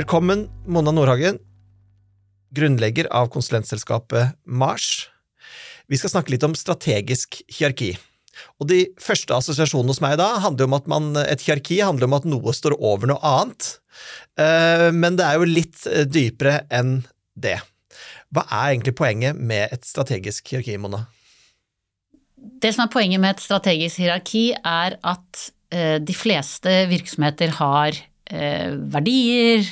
Velkommen, Mona Nordhagen, grunnlegger av konsulentselskapet Mars. Vi skal snakke litt om strategisk hierarki. Og De første assosiasjonene hos meg da handler om at man, et hierarki handler om at noe står over noe annet. Eh, men det er jo litt eh, dypere enn det. Hva er egentlig poenget med et strategisk hierarki, Mona? Det som er poenget med et strategisk hierarki, er at eh, de fleste virksomheter har verdier,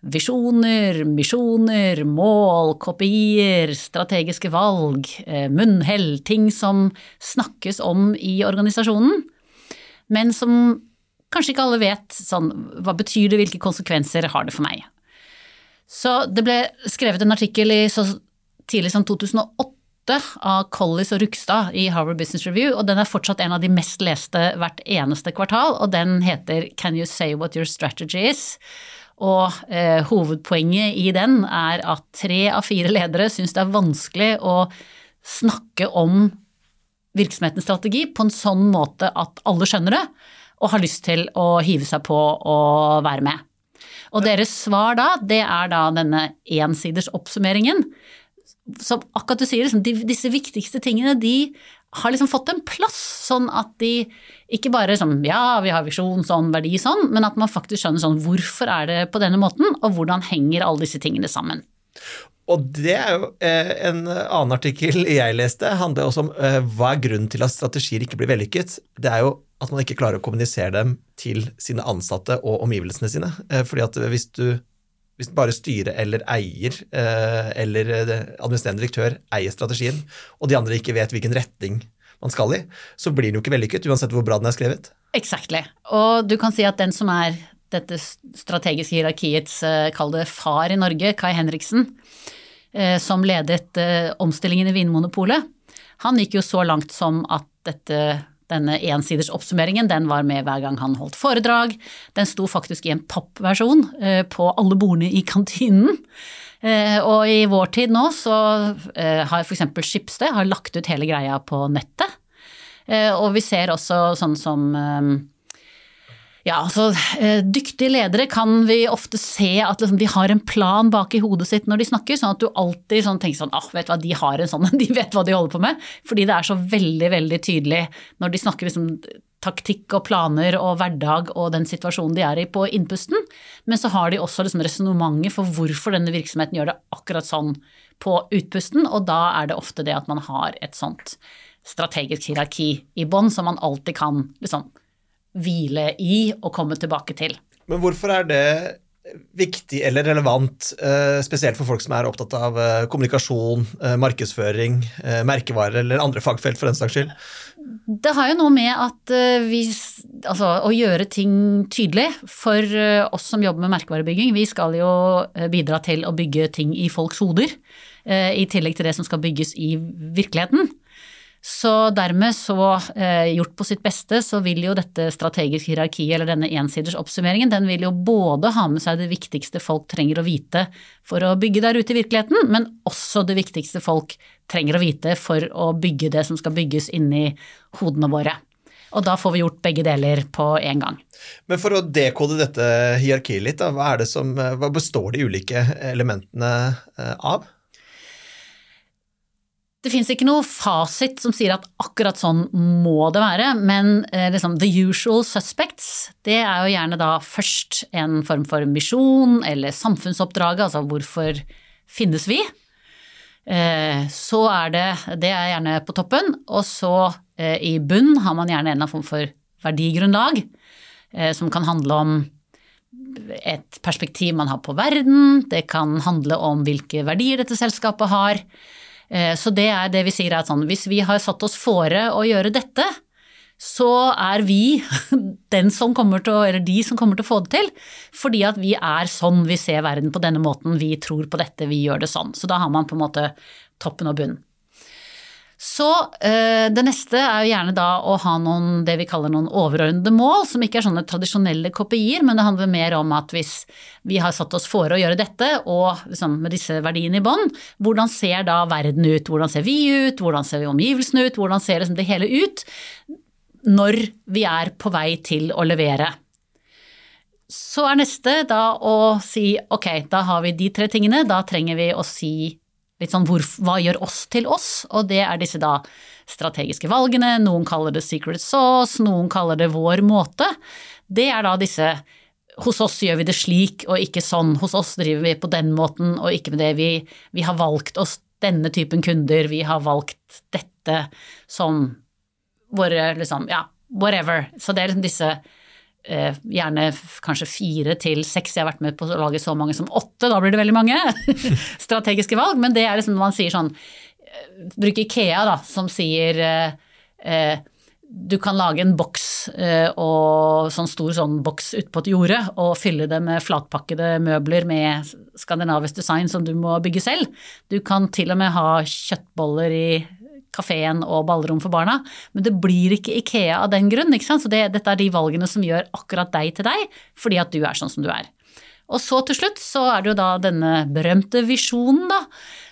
visjoner, misjoner, mål, kopier, strategiske valg, munnhell, ting som snakkes om i organisasjonen, men som kanskje ikke alle vet sånn, hva betyr det, hvilke konsekvenser har det for meg. Så det ble skrevet en artikkel i så tidlig som 2008 av Collis og Rugstad i Harvard Business Review, og den er fortsatt en av de mest leste hvert eneste kvartal, og den heter Can you say what your strategy is? Og eh, hovedpoenget i den er at tre av fire ledere syns det er vanskelig å snakke om virksomhetens strategi på en sånn måte at alle skjønner det, og har lyst til å hive seg på og være med. Og deres svar da, det er da denne ensiders oppsummeringen. Som akkurat du sier, liksom, de, disse viktigste tingene, de har liksom fått en plass, sånn at de ikke bare sånn ja, vi har visjon sånn, verdi sånn, men at man faktisk skjønner sånn hvorfor er det på denne måten, og hvordan henger alle disse tingene sammen. Og det er jo eh, en annen artikkel jeg leste, handler også om eh, hva er grunnen til at strategier ikke blir vellykket. Det er jo at man ikke klarer å kommunisere dem til sine ansatte og omgivelsene sine. Eh, fordi at hvis du hvis bare styret eller eier eh, eller administrerende direktør eier strategien, og de andre ikke vet hvilken retning man skal i, så blir den jo ikke vellykket, uansett hvor bra den er skrevet. Exactly. Og du kan si at den som er dette strategiske hierarkiets, eh, kall det far i Norge, Kai Henriksen, som ledet omstillingen i Vinmonopolet, han gikk jo så langt som at dette denne ensiders oppsummeringen den var med hver gang han holdt foredrag. Den sto faktisk i en pappversjon eh, på alle bordene i kantinen. Eh, og i vår tid nå så eh, har f.eks. Skipsted lagt ut hele greia på nettet. Og vi ser også sånn som ja, altså Dyktige ledere kan vi ofte se at liksom, de har en plan bak i hodet sitt når de snakker, sånn at du alltid sånn, tenker sånn ah, vet du hva, de har en sånn, de vet hva de holder på med. Fordi det er så veldig, veldig tydelig når de snakker liksom taktikk og planer og hverdag og den situasjonen de er i på innpusten. Men så har de også liksom resonnementet for hvorfor denne virksomheten gjør det akkurat sånn på utpusten, og da er det ofte det at man har et sånt strategisk hierarki i bånn som man alltid kan liksom hvile i og komme tilbake til. Men hvorfor er det viktig eller relevant, eh, spesielt for folk som er opptatt av eh, kommunikasjon, eh, markedsføring, merkevarer eller andre fagfelt for den saks skyld? Det har jo noe med at vi Altså å gjøre ting tydelig. For oss som jobber med merkevarebygging, vi skal jo bidra til å bygge ting i folks hoder. I tillegg til det som skal bygges i virkeligheten. Så dermed, så eh, gjort på sitt beste, så vil jo dette strategiske hierarkiet, eller denne ensiders oppsummeringen, den vil jo både ha med seg det viktigste folk trenger å vite for å bygge der ute i virkeligheten, men også det viktigste folk trenger å vite for å bygge det som skal bygges inni hodene våre. Og da får vi gjort begge deler på en gang. Men for å dekode dette hierarkiet litt, da, hva, som, hva består de ulike elementene eh, av? Det fins ikke noe fasit som sier at akkurat sånn må det være, men eh, liksom, the usual suspects, det er jo gjerne da først en form for misjon eller samfunnsoppdraget, altså hvorfor finnes vi? Eh, så er det Det er gjerne på toppen, og så eh, i bunn har man gjerne en eller annen form for verdigrunnlag, som kan handle om et perspektiv man har på verden, det kan handle om hvilke verdier dette selskapet har. Eh, så det er det vi sier er sånn, hvis vi har satt oss fore å gjøre dette, så er vi den som kommer til å, eller de som kommer til å få det til. Fordi at vi er sånn, vi ser verden på denne måten, vi tror på dette, vi gjør det sånn. Så da har man på en måte toppen og bunnen. Så eh, det neste er jo gjerne da å ha noen det vi kaller noen overordnede mål, som ikke er sånne tradisjonelle kopier, men det handler mer om at hvis vi har satt oss fore å gjøre dette, og liksom med disse verdiene i bånn, hvordan ser da verden ut? Hvordan ser vi ut? Hvordan ser vi omgivelsene ut? Hvordan ser liksom det hele ut? Når vi er på vei til å levere. så er neste da å si ok, da har vi de tre tingene, da trenger vi å si litt sånn hvor, hva gjør oss til oss, og det er disse da strategiske valgene, noen kaller det secret sauce, noen kaller det vår måte. Det er da disse hos oss gjør vi det slik og ikke sånn, hos oss driver vi på den måten og ikke med det. Vi, vi har valgt oss denne typen kunder, vi har valgt dette som våre liksom, ja, whatever. Så det er liksom disse gjerne kanskje fire til seks, jeg har vært med på å lage så mange som åtte, da blir det veldig mange strategiske valg, men det er liksom når man sier sånn Bruk Bruker Ikea, da, som sier eh, eh, du kan lage en boks, eh, og sånn stor sånn boks utpå et jorde, og fylle det med flatpakkede møbler med skandinavisk design som du må bygge selv. Du kan til og med ha kjøttboller i kafeen og ballrom for barna, men det blir ikke Ikea av den grunn. ikke sant? Så det, dette er de valgene som gjør akkurat deg til deg, fordi at du er sånn som du er. Og så til slutt så er det jo da denne berømte visjonen, da,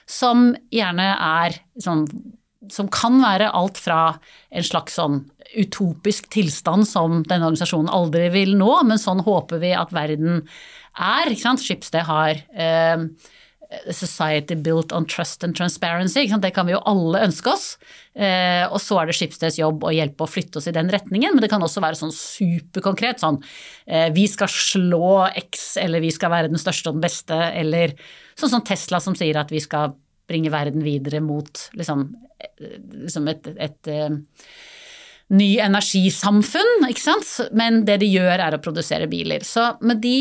som gjerne er sånn som kan være alt fra en slags sånn utopisk tilstand som denne organisasjonen aldri vil nå, men sånn håper vi at verden er. ikke sant? Skipsted har eh, Society built on trust and transparency. Det kan vi jo alle ønske oss. Eh, og så er det Skipsteds jobb å hjelpe å flytte oss i den retningen, men det kan også være sånn superkonkret. Sånn eh, vi skal slå X, eller vi skal være den største og den beste, eller sånn som Tesla som sier at vi skal bringe verden videre mot liksom, eh, liksom et, et, et ny energisamfunn, ikke sant. Men det de gjør er å produsere biler. Så med de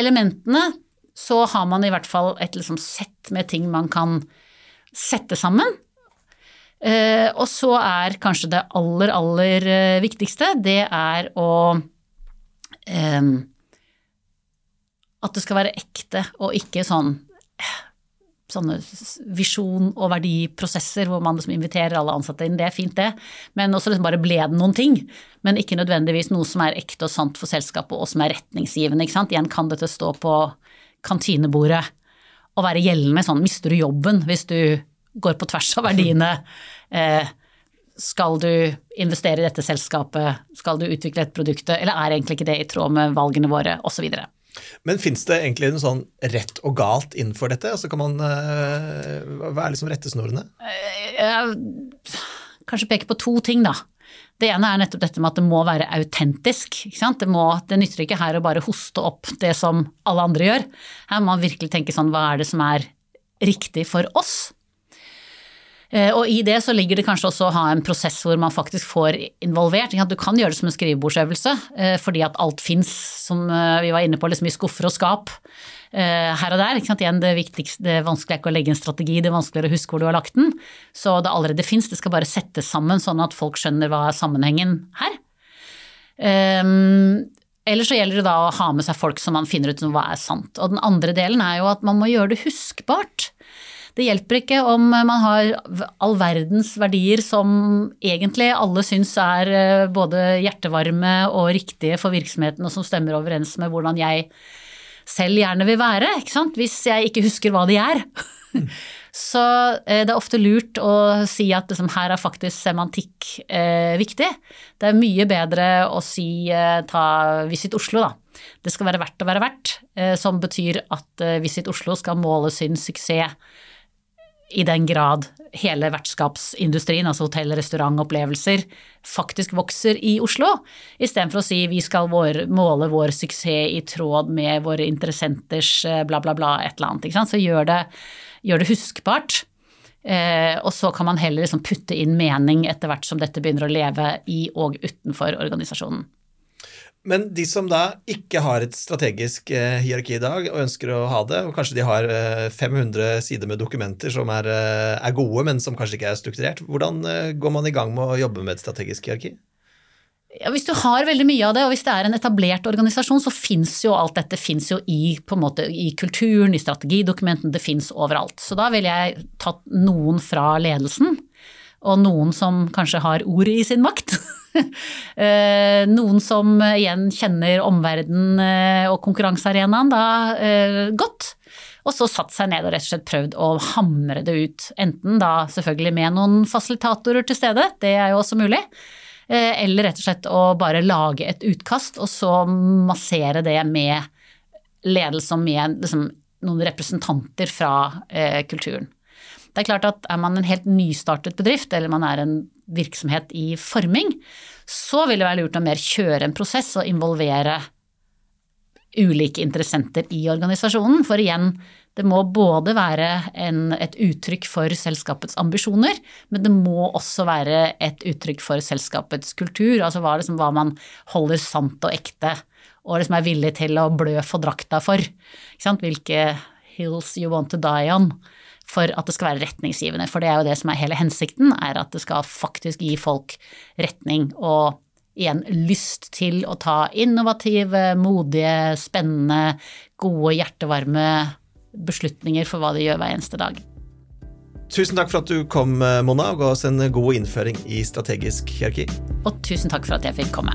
elementene så har man i hvert fall et liksom sett med ting man kan sette sammen. Uh, og så er kanskje det aller, aller viktigste, det er å um, At det skal være ekte og ikke sånn sånne visjon- og verdiprosesser hvor man liksom inviterer alle ansatte inn. Det er fint, det. Men også liksom bare ble det noen ting. Men ikke nødvendigvis noe som er ekte og sant for selskapet og som er retningsgivende. Igjen kan dette stå på kantinebordet og være gjeldende sånn. Mister du jobben hvis du går på tvers av verdiene? Eh, skal du investere i dette selskapet? Skal du utvikle et produkt? Eller er egentlig ikke det i tråd med valgene våre? Osv. Men fins det egentlig noe sånn rett og galt innenfor dette? Altså kan man, uh, Hva er liksom rettesnorene? Uh, kanskje peke på to ting, da. Det ene er nettopp dette med at det må være autentisk. Det, må, det, nytter ikke her å bare hoste opp det som alle andre gjør. Her må man virkelig tenke sånn hva er det som er riktig for oss? Eh, og i det så ligger det kanskje også å ha en prosess hvor man faktisk får involvert. Du kan gjøre det som en skrivebordsøvelse, eh, fordi at alt fins, som eh, vi var inne på, liksom i skuffer og skap her og der. Igjen, det viktigste, det vanskelige er ikke å legge en strategi, det er vanskeligere å huske hvor du har lagt den. Så det allerede fins, det skal bare settes sammen sånn at folk skjønner hva er sammenhengen her. Um, eller så gjelder det da å ha med seg folk som man finner ut hva er sant. Og den andre delen er jo at man må gjøre det huskbart. Det hjelper ikke om man har all verdens verdier som egentlig alle syns er eh, både hjertevarme og riktige for virksomheten, og som stemmer overens med hvordan jeg selv gjerne vil være, hvis jeg ikke husker hva de er. Så eh, det er ofte lurt å si at liksom, her er faktisk semantikk eh, viktig. Det er mye bedre å si eh, ta Visit Oslo, da. Det skal være verdt å være verdt, eh, som betyr at eh, Visit Oslo skal måle sin suksess i den grad hele vertskapsindustrien, altså hotell, restaurant, opplevelser, faktisk vokser i Oslo, istedenfor å si vi skal vår, måle vår suksess i tråd med våre interessenters eh, bla, bla, bla, et eller annet. Så gjør det, gjør det huskbart. Eh, og så kan man heller liksom putte inn mening etter hvert som dette begynner å leve i og utenfor organisasjonen. Men de som da ikke har et strategisk eh, hierarki i dag, og ønsker å ha det, og kanskje de har eh, 500 sider med dokumenter som er, eh, er, gode, men som kanskje ikke er strukturert, hvordan eh, går man i gang med å jobbe med et strategisk hierarki? Ja, hvis du har veldig mye av det, og hvis det er en etablert organisasjon, så fins jo alt dette jo i, måte, i, kulturen, i strategidokumentene, det fins overalt. Så da ville jeg tatt noen fra ledelsen, og noen som kanskje har ordet i sin makt. Eh, noen som igjen kjenner omverdenen eh, og konkurransearenaen da eh, godt. Og så satt seg ned og rett og slett prøvd å hamre det ut. Enten da selvfølgelig med noen fasilitatorer til stede, det er jo også mulig. Eller rett og slett å bare lage et utkast, og så massere det med ledelse og med liksom, noen representanter fra eh, kulturen. Det er klart at Er man en helt nystartet bedrift, eller man er en virksomhet i forming, så vil det være lurt å mer kjøre en prosess og involvere ulike interessenter i organisasjonen. For igjen, det må både være en, et uttrykk for selskapets ambisjoner, men det må også være et uttrykk for selskapets kultur. Altså hva, liksom, hva man holder sant og ekte, og liksom er villig til å blø for drakta for. Hvilke hills you want to die on for at det skal være retningsgivende. For det er jo det som er hele hensikten, er at det skal faktisk gi folk retning og igjen lyst til å ta innovative, modige, spennende, gode, hjertevarme beslutninger for hva de gjør hver eneste dag. Tusen takk for at du kom, Mona, og ga oss en god innføring i strategisk hierarki. Og tusen takk for at jeg fikk komme.